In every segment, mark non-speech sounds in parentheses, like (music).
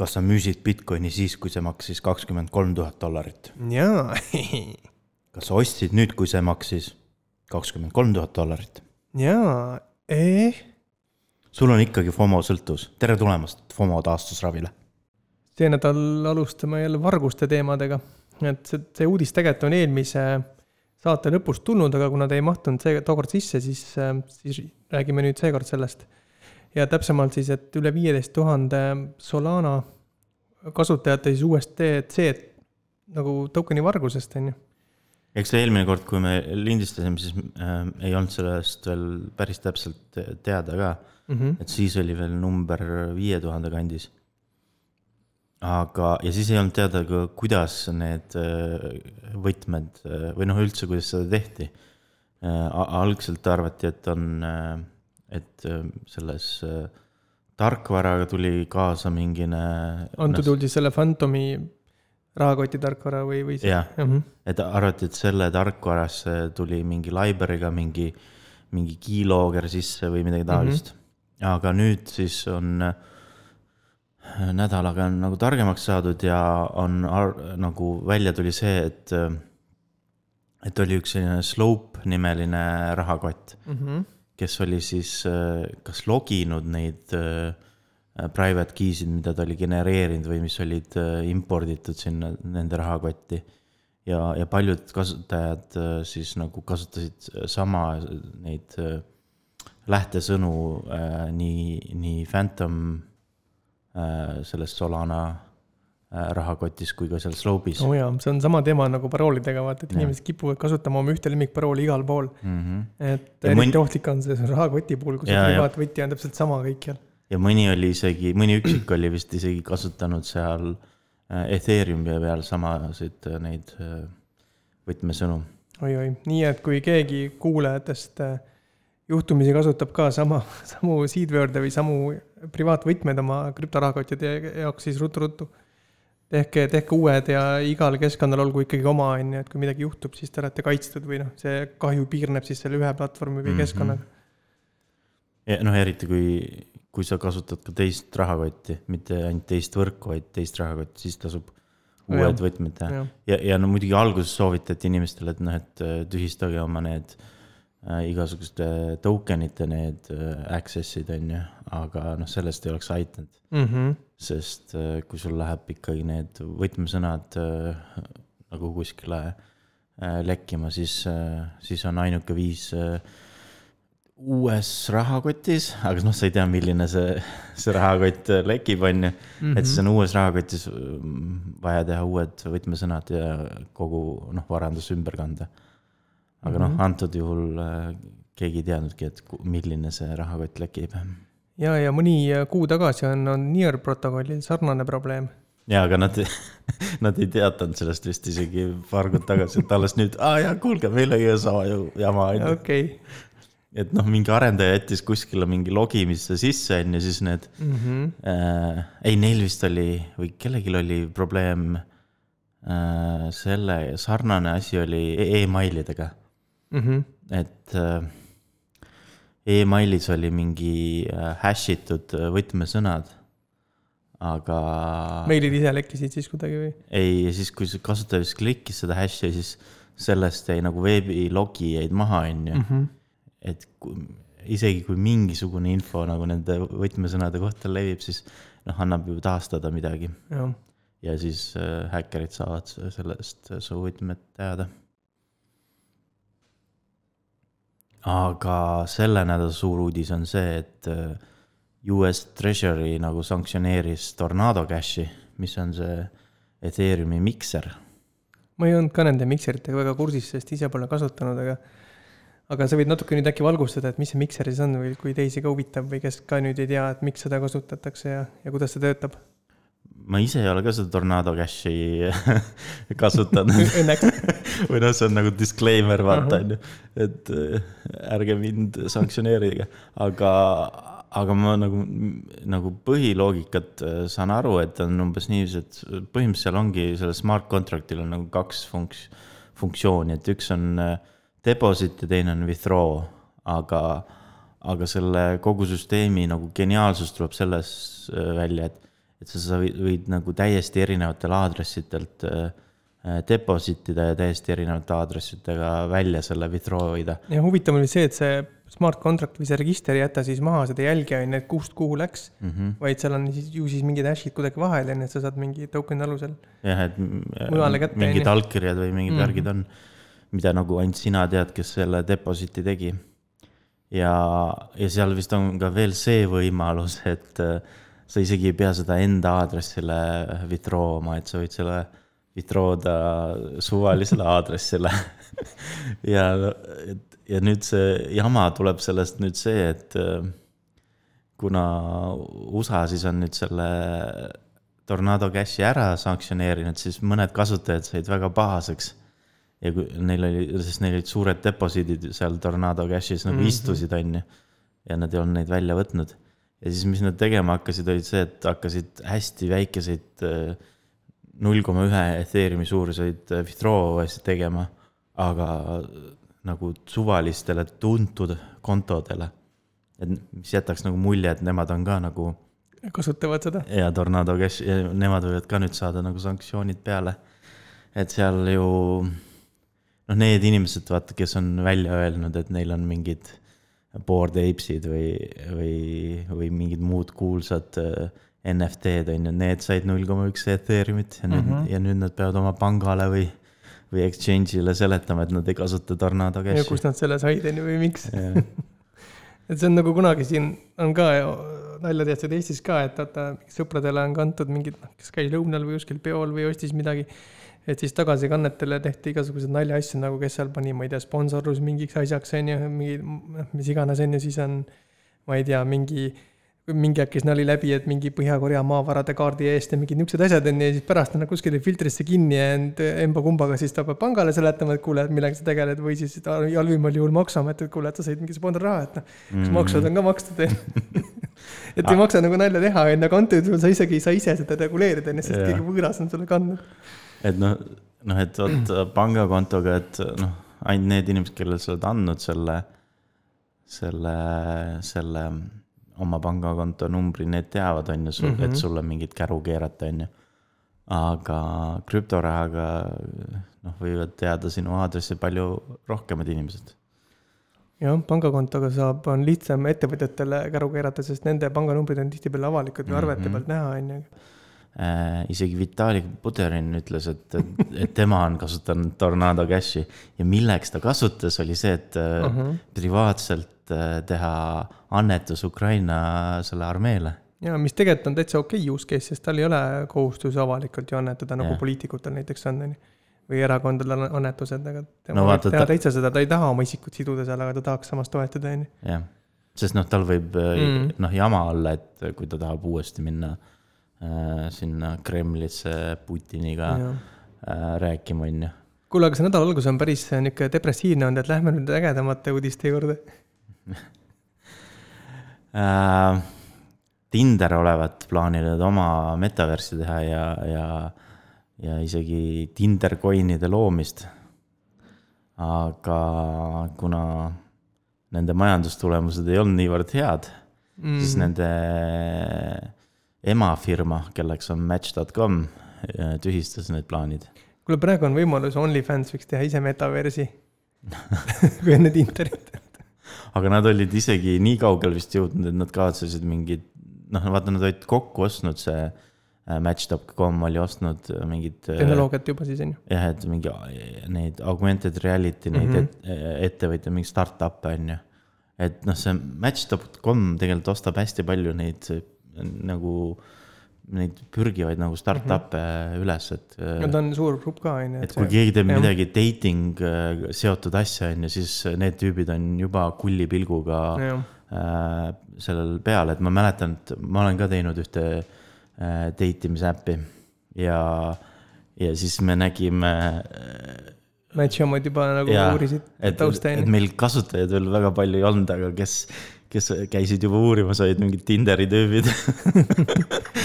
kas sa müüsid Bitcoini siis, kui see maksis kakskümmend kolm tuhat dollarit? jaa (laughs) kas sa ostsid nüüd, kui see maksis kakskümmend kolm tuhat dollarit? jaa, eh, sul on ikkagi FOMO sõltuvus, tere tulemast FOMO taastusravile. see nädal alustame jälle varguste teemadega. et see, see uudis tegelikult on eelmise saate lõpus tulnud, aga kuna ta ei mahtunud see tookord sisse, siis, siis räägime nüüd seekord sellest. Ja täpsemalt siis, et üle viieteist tuhande Solana kasutajate siis USDC nagu tokeni vargusest, on ju eks eelmine kord, kui me lindistasime, siis äh, ei olnud sellest veel päris täpselt teada ka mm. -hmm. et siis oli veel number viie tuhande kandis. aga, ja siis ei olnud teada ka, kuidas need äh, võtmed äh, või noh, üldse, kuidas seda tehti äh,. algselt arvati, et on, äh, et äh, selles tarkvaraga tuli kaasa mingine. antud juhul siis selle Phantomi rahakoti tarkvara või, või? jah mm, -hmm. et arvati, et selle tarkvarasse tuli mingi library'ga mingi, mingi keylogger sisse või midagi taolist mm. -hmm. aga nüüd siis on äh, nädalaga on nagu targemaks saadud ja on nagu välja tuli see, et, äh, et oli üks selline Slope nimeline rahakott mm, -hmm. Kes oli siis äh, kas loginud neid äh, private key'sid, mida ta oli genereerinud või mis olid äh, imporditud sinna nende rahakotti. ja, ja paljud kasutajad siis nagu kasutasid sama neid lähtesõnu nii, nii Phantom selles Solana rahakotis kui ka seal Slope'is. oo oh jaa, see on sama teema nagu paroolidega, vaata, et inimesed kipuvad kasutama oma ühte lemmikparooli igal pool mm. -hmm. et eriti mõn... ohtlik on see rahakoti puhul, kui see privaatvõti on täpselt sama kõikjal ja mõni oli isegi, mõni üksik oli vist isegi kasutanud seal äh, Ethereumi peal samasid äh, neid äh, võtmesõnu oi,. oi-oi, nii et kui keegi kuulajatest juhtumisi kasutab ka sama, samu seedword'e või samu privaatvõtmeid oma krüptorahakottide jaoks, siis ruttu-ruttu. Tehke, tehke uued ja igal keskkonnal olgu ikkagi oma, on ju, et kui midagi juhtub, siis te olete kaitstud või noh, see kahju piirneb siis selle ühe platvormi või mm -hmm. keskkonnaga. ja noh, eriti kui kui sa kasutad ka teist rahakotti, mitte ainult teist võrku, vaid teist rahakotti, siis tasub uued võtmed teha. ja, ja no muidugi alguses soovitati inimestele, et noh, et äh, tühistage oma need äh, igasuguste token'ite need äh, access'id on ju, aga noh, sellest ei oleks aidanud mm. -hmm. sest äh, kui sul läheb ikkagi need võtmesõnad äh, nagu kuskile äh, lekkima, siis äh,, siis on ainuke viis äh, uues rahakotis, aga noh, sa ei tea, milline see, see rahakott lekib, on ju. et siis on uues rahakotis mm, vaja teha uued võtmesõnad ja kogu noh, varandus ümber kanda. Aga mm -hmm. noh, antud juhul äh, keegi ei teadnudki, et milline see rahakott lekib. ja, ja mõni kuu tagasi on, on Near protokollil sarnane probleem ja, aga nad, (laughs) nad ei teatanud sellest vist isegi paar kuud tagasi, et alles nüüd, aa jaa, kuulge, meil oli sama jama, on ju. okei okay et noh, mingi arendaja jättis kuskile mingi logimisse sisse, on ju, siis need mm, -hmm. äh, ei, neil vist oli või kellelgi oli probleem äh, selle, sarnane asi oli e-, emailidega mm. -hmm. et äh, emailis oli mingi äh, hash itud võtmesõnad, aga. meilid ise lekkisid siis kuidagi või? ei, ja siis, kui kasutaja vist klikkis seda hash'i, siis sellest jäi nagu veebilogi jäid maha, on ju mhm et kui, isegi kui mingisugune info nagu nende võtmesõnade kohta levib, siis noh, annab ju taastada midagi. ja siis äh, häkkerid saavad sellest su võtmed teada. Aga selle nädala suur uudis on see, et äh, US Treasury nagu sanktsioneeris Tornado Cashi, mis on see Ethereumi mikser. ma ei olnud ka nende mikseritega väga kursis, sest ise pole kasutanud, aga aga sa võid natuke nüüd äkki valgustada, et mis see mikser siis on või kui teisi ka huvitab või kes ka nüüd ei tea, et miks seda kasutatakse ja, ja kuidas see töötab? Ma ise ei ole ka seda Tornado Cashi (laughs) kasutanud. (laughs) Või noh, see on nagu disclaimer, vaata on ju, et äh, ärge mind sanktsioneerige, aga, aga ma nagu, nagu põhiloogikat äh, saan aru, et on umbes niiviisi, et põhimõtteliselt seal ongi sellel smart contract'il on nagu kaks funks-, funktsiooni, et üks on äh, deposit ja teine on withdraw, aga, aga selle kogu süsteemi nagu geniaalsus tuleb selles välja, et, et sa, sa võid, võid nagu täiesti erinevatel aadressidelt äh, deposit ida ja täiesti erinevate aadressidega välja selle withdraw ida. ja huvitav oli see, et see smart contract või see register ei jäta siis maha seda jälge, on ju, et kust kuhu läks mm. -hmm. vaid seal on siis ju siis mingid hash'id kuidagi vahel, on ju, et sa saad mingi token'i alusel. jah, et mingid allkirjad või mingid mm -hmm. värgid on, mida nagu ainult sina tead, kes selle deposit'i tegi. ja, ja seal vist on ka veel see võimalus, et äh, sa isegi ei pea seda enda aadressile withdraw oma, et sa võid selle withdraw da suvalisele (laughs) aadressile ja, ja nüüd see jama tuleb sellest nüüd see, et äh, kuna USA siis on nüüd selle Tornado Cashi ära sanktsioneerinud, siis mõned kasutajad said väga pahaseks. ja kui neil oli, sest neil olid suured deposiidid seal Tornado Cashis nagu mm -hmm. istusid, on ju. ja nad ei olnud neid välja võtnud. Ja siis, mis nad tegema hakkasid, olid see, et hakkasid hästi väikeseid äh, null koma ühe Ethereumi suuruseid äh, withdraw'e tegema, aga nagu suvalistele tuntud kontodele. et mis jätaks nagu mulje, et nemad on ka nagu. kasutavad seda. ja Tornado Cash, nemad võivad ka nüüd saada nagu sanktsioonid peale. et seal ju noh, need inimesed, vaata, kes on välja öelnud, et neil on mingid board apes'id või, või, või mingid muud kuulsad äh, NFT-d on ju, need said null koma üks Ethereumit ja nüüd mm, -hmm. ja nüüd nad peavad oma pangale või, või exchange'ile seletama, et nad ei kasuta Tornado Cashi. ja kust nad selle said, on ju, või miks (laughs) et see on nagu kunagi siin on ka nalja tehtud Eestis ka, et vaata, sõpradele on kantud mingid, noh, kes käis lõunal või kuskil peol või ostis midagi. Et siis tagasikannetele tehti igasuguseid naljaasju nagu, kes seal pani, ma ei tea, sponsorlus mingiks asjaks, on ju, mingi, noh, mis iganes, on ju, siis on, ma ei tea, mingi mingi aeg käis nali läbi, et mingi Põhja-Korea maavarade kaardi eest ja mingid niisugused asjad on ja siis pärast on nad kuskile filtrisse kinni jäänud emba-kumbaga, siis ta peab pangale seletama, et kuule, et millega sa tegeled või siis halvimal juhul Maksuamet, et kuule, et sa said mingi sponsorraha, et noh, kas mm -hmm. maksud on ka makstud, on (laughs) et ei maksa nagu nalja teha, on ju, aga antud juhul sa isegi ei saa ise seda reguleerida, on ju, sest keegi võõras on sulle kandnud. Et noh, noh, et vot (clears throat) pangakontoga, et noh, ainult need inimesed, kellele sa oled andnud selle, selle, selle oma pangakonto numbri, need teavad, on ju, sul mm, -hmm. et mhm. sulle mingit käru keerata, on ju. aga krüptorahaga noh, võivad teada sinu aadressi palju rohkemad inimesed. jah, pangakontoga saab, on lihtsam ettevõtjatele käru keerata, sest nende panganumbrid on tihtipeale avalikud või arvete mm -hmm. pealt näha, on ju äh, isegi Vitalik Buterin ütles, et, et tema on kasutanud Tornado Cashi ja milleks ta kasutas, oli see, et uh äh, -huh. privaatselt Äh, teha annetus Ukraina selle armeele. ja mis tegelikult on täitsa okei okay use case, sest tal ei ole kohustus avalikult ju annetada, nagu ja. poliitikutel näiteks on, on ju. või erakondadel annetused, aga tema no, võib teha ta... täitsa seda, ta ei taha oma isikut siduda seal, aga ta tahaks samas toetada, on ju. jah, sest noh, tal võib äh, mm. noh, jama olla, et kui ta tahab uuesti minna äh, sinna Kremlisse Putiniga ja. äh, rääkima, on ju kuule, aga see nädala algus on päris niisugune depressiivne olnud, et lähme nüüd ägedamate uudiste juurde (laughs) äh, Tinder olevat plaaninud oma metaversi teha ja, ja, ja isegi Tinder coin'ide loomist. aga kuna nende majandustulemused ei olnud niivõrd head mm., siis nende emafirma, kelleks on Match.com, tühistas need plaanid. kuule, praegu on võimalus, OnlyFans võiks teha ise metaversi (laughs) kui enne Tinderit aga nad olid isegi nii kaugele vist jõudnud, et nad kavatsesid mingid, noh, vaata, nad olid kokku ostnud see äh, Match.com oli ostnud mingid. Äh, tehnoloogiat juba siis on ju. jah, et mingi neid augmented reality neid mm -hmm. et, ettevõtjaid, mingeid startup'e on ju. et noh, see Match.com tegelikult ostab hästi palju neid nagu äh, neid pürgivaid nagu startup'e mm -hmm. üles, et. no ta on suur grupp ka, on ju. et kui see... keegi teeb jah. midagi dating äh, seotud asja, on ju, siis need tüübid on juba kulli pilguga äh, sellel peal, et ma mäletan, et ma olen ka teinud ühte äh, date imise äppi ja, ja siis me nägime äh, Match'i omad juba nagu ja, uurisid tausta, on ju. et meil kasutajaid veel väga palju ei olnud, aga kes kes käisid juba uurimas, olid mingid Tinderi tüübid. (laughs)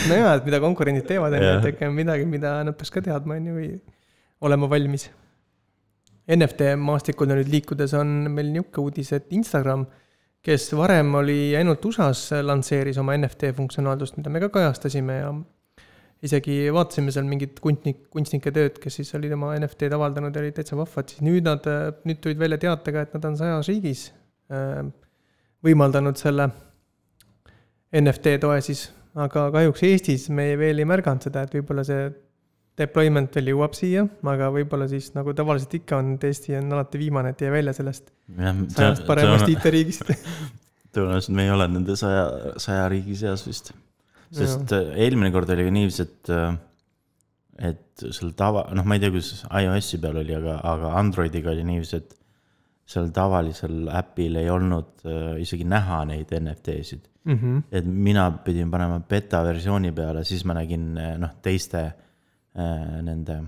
No jaa, et mida konkurendid teevad, on ju, et äkki on midagi, mida nad peaks ka teadma, on ju, või olema valmis. NFT maastikul nüüd liikudes on meil niisugune uudis, et Instagram, kes varem oli ainult USA-s, lansseeris oma NFT funktsionaalsust, mida me ka kajastasime ja isegi vaatasime seal mingit kunstnik, kunstnike tööd, kes siis olid oma NFT-d avaldanud ja olid täitsa vahvad, siis nüüd nad, nüüd tulid välja teatega, et nad on sajas riigis võimaldanud selle NFT toe siis, aga kahjuks Eestis me veel ei märganud seda, et võib-olla see deployment veel jõuab siia, aga võib-olla siis nagu tavaliselt ikka on, et Eesti on alati viimane, et ei jää välja sellest sajast paremast IT-riigist (laughs) tõenäoliselt me ei ole nende saja, saja riigi seas vist. sest ja. Äh, eelmine kord oli ka niiviisi, et, äh, et seal tava, noh, ma ei tea, kuidas iOS-i peal oli, aga, aga Androidiga oli niiviisi, et seal tavalisel äpil ei olnud äh, isegi näha neid NFT-sid mm. -hmm. et mina pidin panema beta versiooni peale, siis ma nägin noh, teiste äh, nende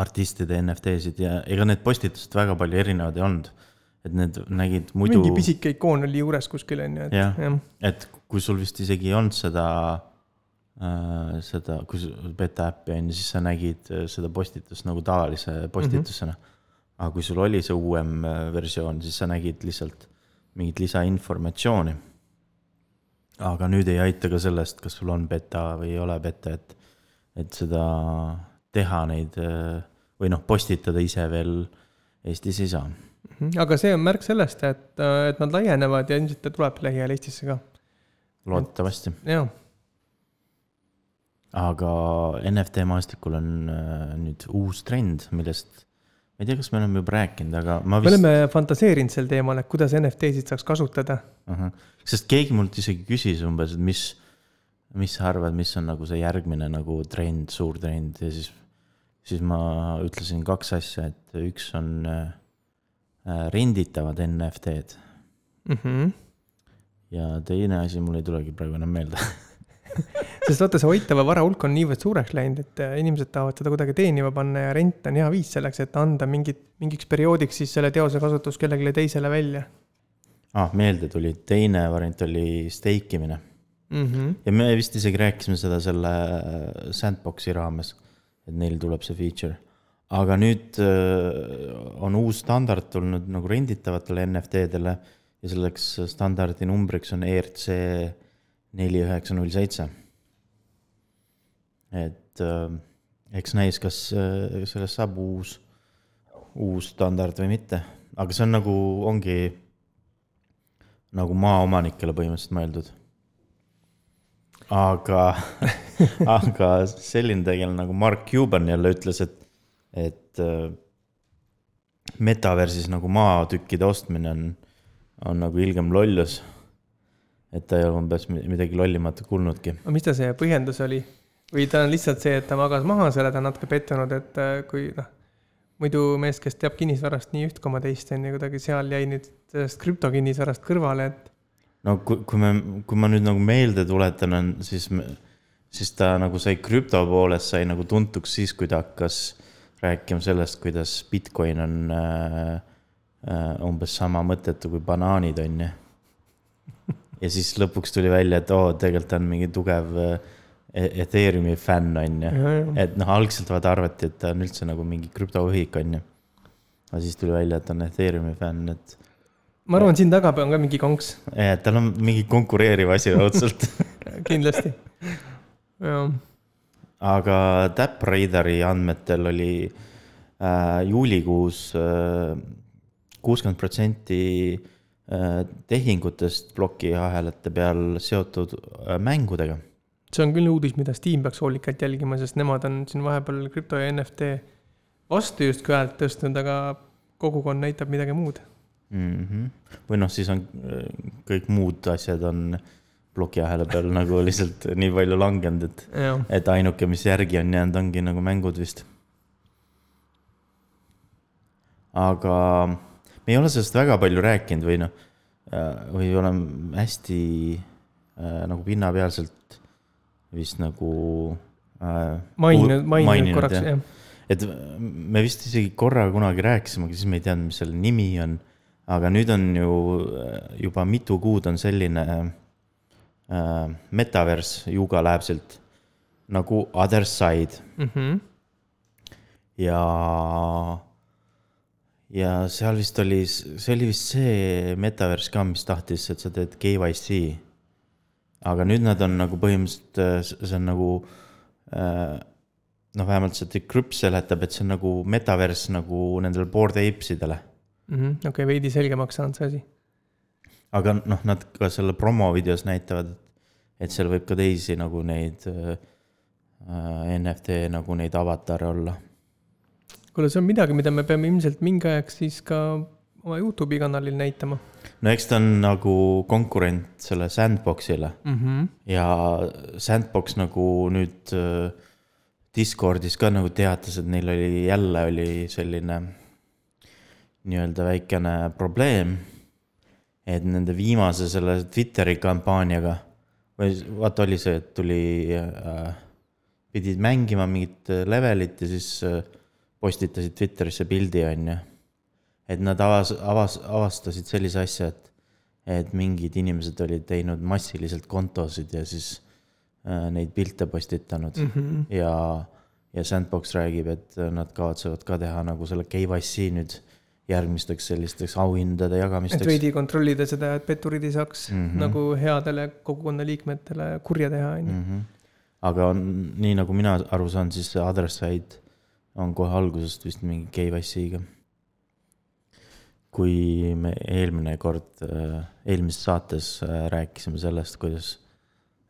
artistide NFT-sid ja ega need postitused väga palju erinevad ei olnud et need nägid muidu. mingi pisike ikoon oli juures kuskil on ju, et jah ja., et kui sul vist isegi ei olnud seda äh,, seda, kui sul beta äppi on ju, siis sa nägid äh, seda postitust nagu tavalise postitusena mm. -hmm. Aga kui sul oli see uuem äh, versioon, siis sa nägid lihtsalt mingit lisainformatsiooni. aga nüüd ei aita ka sellest, kas sul on beta või ei ole beta, et, et seda teha neid äh, või noh, postitada ise veel Eestis ei saa Mhm. aga see on märk sellest, et, et nad laienevad ja ilmselt ta tuleb lähiajal Eestisse ka. loodetavasti. jah. aga NFT maastikul on äh, nüüd uus trend, millest ma ei tea, kas me oleme juba rääkinud, aga ma vist. me oleme fantaseerinud sel teemal, et kuidas NFT-sid saaks kasutada sest keegi mult isegi küsis umbes, et mis, mis sa arvad, mis on nagu see järgmine nagu trend, suur trend ja siis, siis ma ütlesin kaks asja, et üks on äh, Äh, renditavad NFT-d mm. -hmm. ja teine asi, mul ei tulegi praegu enam meelde (laughs) sest vaata, see hoitava vara hulk on niivõrd suureks läinud, et äh, inimesed tahavad seda kuidagi teenima panna ja rent on hea viis selleks, et anda mingit, mingiks perioodiks siis selle teose kasutus kellelegi teisele välja. ah, meelde tuli, teine variant oli stake imine mm. -hmm. ja me vist isegi rääkisime seda selle äh, sandbox'i raames, et neil tuleb see feature aga nüüd äh, on uus standard tulnud nagu renditavatele NFT-dele ja selleks standardi numbriks on ERC neli üheksa null seitse. Et äh, eks näis, kas äh, sellest saab uus, uus standard või mitte, aga see on nagu, ongi nagu maaomanikele põhimõtteliselt mõeldud. aga (laughs) aga selline tegelane nagu Mark Cuban jälle ütles, et et äh, metaversis nagu maatükkide ostmine on, on nagu ilgem lollus. et ta ei ole umbes midagi lollimat kuulnudki. aga mis ta see põhjendus oli? Või ta on lihtsalt see, et ta magas maha selle, ta on natuke pettunud, et äh, kui noh, muidu mees, kes teab kinnisvarast nii üht koma teist, on ju, kuidagi seal jäi nüüd sellest krüptokinnisvarast kõrvale, et. no kui, kui me, kui ma nüüd nagu meelde tuletan, on siis, siis ta nagu sai krüpto poolest sai nagu tuntuks siis, kui ta hakkas rääkima sellest, kuidas Bitcoin on äh, äh, umbes sama mõttetu kui banaanid, on ju. ja siis lõpuks tuli välja, et oo oh,, tegelikult ta on mingi tugev äh, Ethereumi fänn, on ju. et noh, algselt vaata arvati, et ta on üldse nagu mingi krüptovõhik, on ju. aga siis tuli välja, et ta on Ethereumi fänn, et. ma arvan, siin taga on ka mingi konks. jah, tal on mingi konkureeriv asi (laughs) raudselt kindlasti, jah aga TapRadari andmetel oli äh, juulikuus äh, kuuskümmend äh, protsenti tehingutest plokiahelate peal seotud äh, mängudega. See on küll uudis, mida Steam peaks hoolikalt jälgima, sest nemad on siin vahepeal krüpto ja NFT vastu justkui häält tõstnud, aga kogukond näitab midagi muud mm. -hmm. või noh, siis on äh, kõik muud asjad on plokiahela peal (laughs) nagu lihtsalt nii palju langenud, et, et ainuke, mis järgi on jäänud, ongi nagu mängud vist. aga me ei ole sellest väga palju rääkinud või noh, äh, või oleme hästi äh, nagu pinnapealselt vist nagu äh,. maininud, maininud korraks, jah. et me vist isegi korra kunagi rääkisime, aga siis me ei teadnud, mis selle nimi on. aga nüüd on ju äh, juba mitu kuud on selline äh, Metaverse Yuga läheb sealt nagu other side mm. -hmm. ja, ja seal vist oli, see oli vist see Metaverse ka, mis tahtis, et sa teed KYC aga nüüd nad on nagu põhimõtteliselt, see on nagu äh, noh, vähemalt see Decrypt seletab, et see on nagu metaverse nagu nendele board apes idele mm -hmm.. okei okay,, veidi selgemaks saanud see asi. aga noh, nad ka selle promo videos näitavad, et seal võib ka teisi nagu neid äh, NFT nagu neid avatare olla. kuule, see on midagi, mida me peame ilmselt mingi aeg siis ka oma Youtube'i kanalil näitama. no eks ta on nagu konkurent selle Sandboxile mm. -hmm. ja Sandbox nagu nüüd äh, Discordis ka nagu teatas, et neil oli jälle oli selline nii-öelda väikene probleem. et nende viimase selle Twitteri kampaaniaga või vaata oli see, et tuli äh,, pidid mängima mingit levelit ja siis äh, postitasid Twitterisse pildi, on ju. Et nad avas, avas, avastasid sellise asja, et, et mingid inimesed olid teinud massiliselt kontosid ja siis Äh, neid pilte postitanud mm -hmm. ja, ja Sandbox räägib, et nad kavatsevad ka teha nagu selle KYC nüüd järgmisteks sellisteks auhindade jagamisteks. et veidi kontrollida seda, et petturid ei saaks mm -hmm. nagu headele kogukonna liikmetele kurja teha, on ju. Mhm. aga on, nii nagu mina aru saan, siis see adressaid on kohe algusest vist mingi KYC-ga. Kui me eelmine kord, äh, eelmises saates äh, rääkisime sellest, kuidas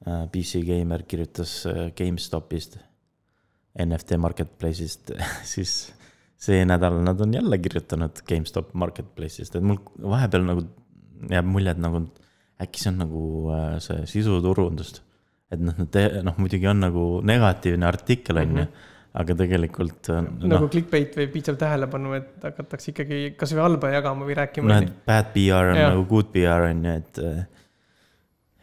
Äh, PC Gamer kirjutas GameStopist, NFT marketplace'ist (laughs) siis see nädal nad on jälle kirjutanud GameStop marketplace'ist, et mul vahepeal nagu jääb mulje, et nagu äkki see on nagu see sisuturundust. et noh, noh muidugi on nagu negatiivne artikkel, on ju, mhm. Aga tegelikult no,. nagu clickbait või piisav tähelepanu, et hakatakse ikkagi kasvõi halba jagama või rääkima. noh, et bad PR on ja. nagu good PR on ju, et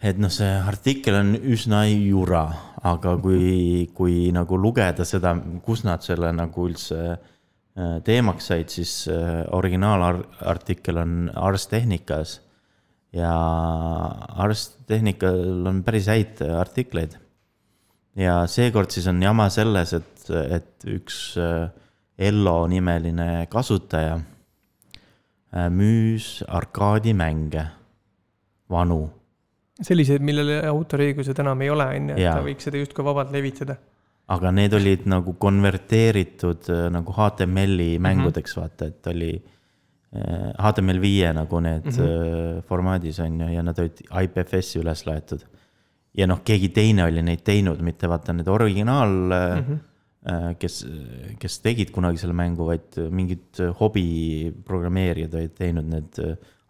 et noh, see artikkel on üsna jura, aga kui, kui nagu lugeda seda, kus nad selle nagu üldse äh, teemaks said, siis äh, originaalartikkel on Ars Technicas. ja Ars Technical on päris häid artikleid. ja seekord siis on jama selles, et, et üks äh, Ello nimeline kasutaja müüs arkaadimänge, vanu selliseid, millele autoriõigused enam ei ole, on ju, et ta võiks seda justkui vabalt levitada. aga need olid nagu konverteeritud äh, nagu HTML-i mhm. mängudeks mm, -hmm. vaata, et oli HTML5 äh, nagu need mm -hmm. formaadis on ju, ja nad olid IPFS-i üles laetud. ja noh, keegi teine oli neid teinud, mitte vaata need originaal mm. -hmm kes, kes tegid kunagi selle mängu, vaid mingid hobiprogrammeerijad olid teinud need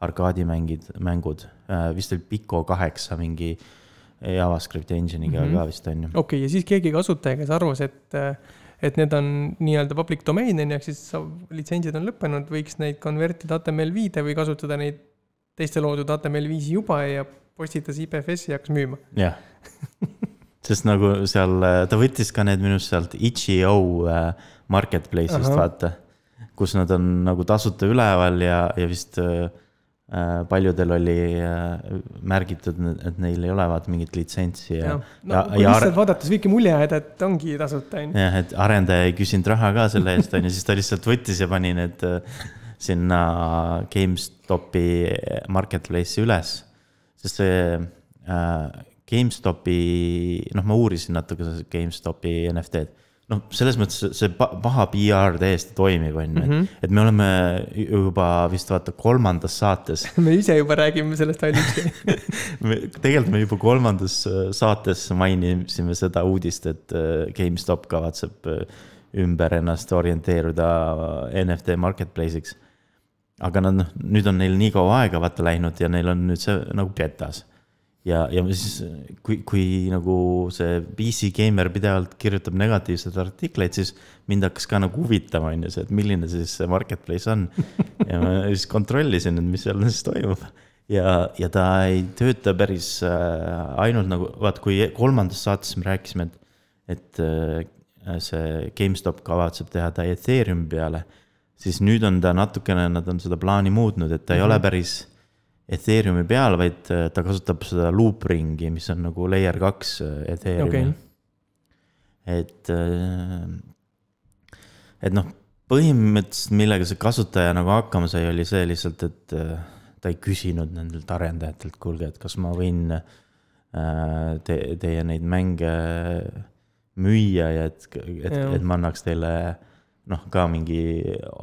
arkaadimängid, mängud, äh, vist oli Pico kaheksa mingi JavaScripti engine'iga mm -hmm. ka vist on ju. okei okay,, ja siis keegi kasutaja, kes arvas, et, et need on nii-öelda public domain on ju, ehk siis litsentsid on lõppenud, võiks neid konvertida HTML5-e või kasutada neid teiste loodud HTML5-i juba ja postitas IPFS-i ja hakkas müüma. jah (laughs) sest nagu seal, ta võttis ka need minu arust sealt itch.io äh, marketplace'ist vaata, kus nad on nagu tasuta üleval ja, ja vist äh, Äh, paljudel oli äh, märgitud, et neil ei ole vaata mingit litsentsi ja. no ja, kui lihtsalt vaadates võibki mulje jääda, et ongi tasuta, on ju. jah, et arendaja ei küsinud raha ka selle eest, on ju, siis ta lihtsalt võttis ja pani need äh, sinna GameStopi marketplace'i üles. sest see äh, GameStopi, noh, ma uurisin natuke GameStopi NFT-d noh, selles mõttes see paha PR täiesti toimib, on ju, mhm. et me oleme juba vist vaata kolmandas saates (laughs) me ise juba räägime sellest ainuüksi (laughs) tegelikult me juba kolmandas äh, saates mainisime seda uudist, et äh, GameStop kavatseb äh, ümber ennast orienteeruda NFT marketplace'iks. aga nad noh, nüüd on neil nii kaua aega vaata läinud ja neil on nüüd see nagu petas ja, ja siis, kui, kui nagu see PC Gamer pidevalt kirjutab negatiivseid artikleid, siis mind hakkas ka nagu huvitama, on ju, see, et milline siis see marketplace on. ja ma siis kontrollisin, et mis seal siis toimub. ja, ja ta ei tööta päris äh, ainult nagu, vaat kui kolmandas saates me rääkisime, et, et äh, see GameStop kavatseb teha ta Ethereumi peale, siis nüüd on ta natukene, nad on seda plaani muutnud, et ta mm -hmm. ei ole mhm. päris Ethereumi peal, vaid äh, ta kasutab seda loop ring'i, mis on nagu layer kaks äh, Ethereumi. Okay.. et, äh, et noh, põhimõtteliselt millega see kasutaja nagu hakkama sai, oli see lihtsalt, et ta ei küsinud nendelt arendajatelt, kuulge, et kas ma võin äh, te, teie neid mänge müüa ja et, et, et ma annaks teile noh, ka mingi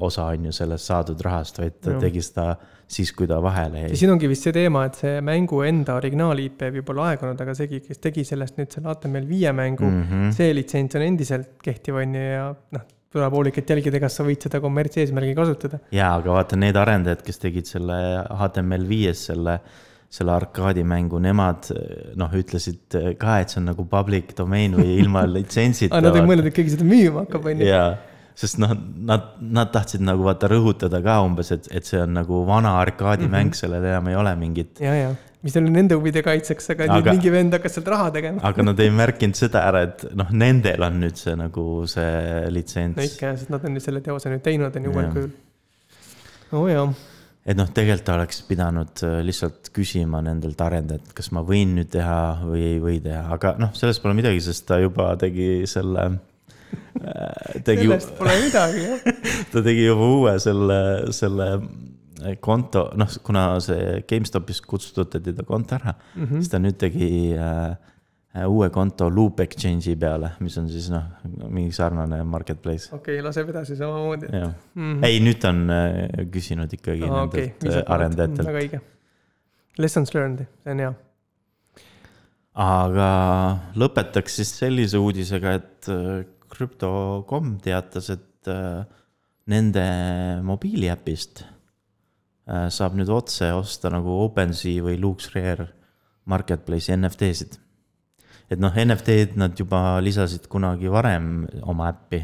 osa on ju sellest saadud rahast, vaid ta tegi seda siis, kui ta vahele jäi. siin ongi vist see teema, et see mängu enda originaal-IP võib olla aegunud, aga see, kes tegi sellest nüüd selle HTML viie mängu mm, -hmm. see litsents on endiselt kehtiv, on ju, ja noh, tuleb hoolikalt jälgida, kas sa võid seda kommertseesmärgi kasutada. jaa, aga vaata, need arendajad, kes tegid selle HTML5-s selle selle arkaadimängu, nemad noh, ütlesid ka, et see on nagu public domain või ilma (laughs) litsentsita aa, nad ei mõelnud, et keegi seda müüma hakkab, on ju. Sest noh, nad, nad tahtsid nagu vaata rõhutada ka umbes, et, et see on nagu vana arkaadimäng mm, -hmm. sellel enam ei ole mingit. ja, ja, mis oli nende huvide kaitseks, aga, nüüd mingi vend hakkas sealt raha tegema aga nad ei märkinud seda ära, et noh, nendel on nüüd see nagu see litsents. no ikka, sest nad on selle teose nüüd teinud, on ju uuel kujul. oo oh, jaa et noh, tegelikult oleks pidanud äh, lihtsalt küsima nendelt arendajatelt, kas ma võin nüüd teha või ei või teha, aga noh, sellest pole midagi, sest ta juba tegi selle Äh, tegi, sellest pole midagi, jah. (laughs) ta tegi juba uue selle, selle konto, noh, kuna see GameStopis kustutati ta konto ära mm, -hmm. siis ta nüüd tegi äh, uue konto Loop Exchange'i peale, mis on siis noh, mingi sarnane marketplace. okei okay,, laseb edasi samamoodi. Mm -hmm. ei, nüüd ta on äh, küsinud ikkagi ah, nendelt okay. arendajatelt. väga õige. Lessons learned, see on hea aga lõpetaks siis sellise uudisega, et Crypto.com teatas, et äh, nende mobiiliäpist äh, saab nüüd otse osta nagu OpenSea või LuxRare Marketplace'i NFT-sid. et noh, NFT-d nad juba lisasid kunagi varem oma äppi,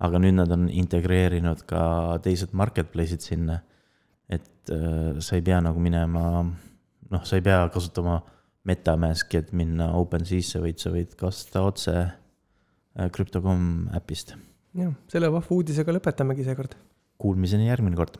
aga nüüd nad on integreerinud ka teised marketplace'id sinna. et äh, sa ei pea nagu minema, noh, sa ei pea kasutama MetaMaski, et minna OpenSea'sse, vaid sa võid kasta otse Crypto.com äpist. jah, selle vahva uudisega lõpetamegi seekord. Kuulmiseni järgmine kord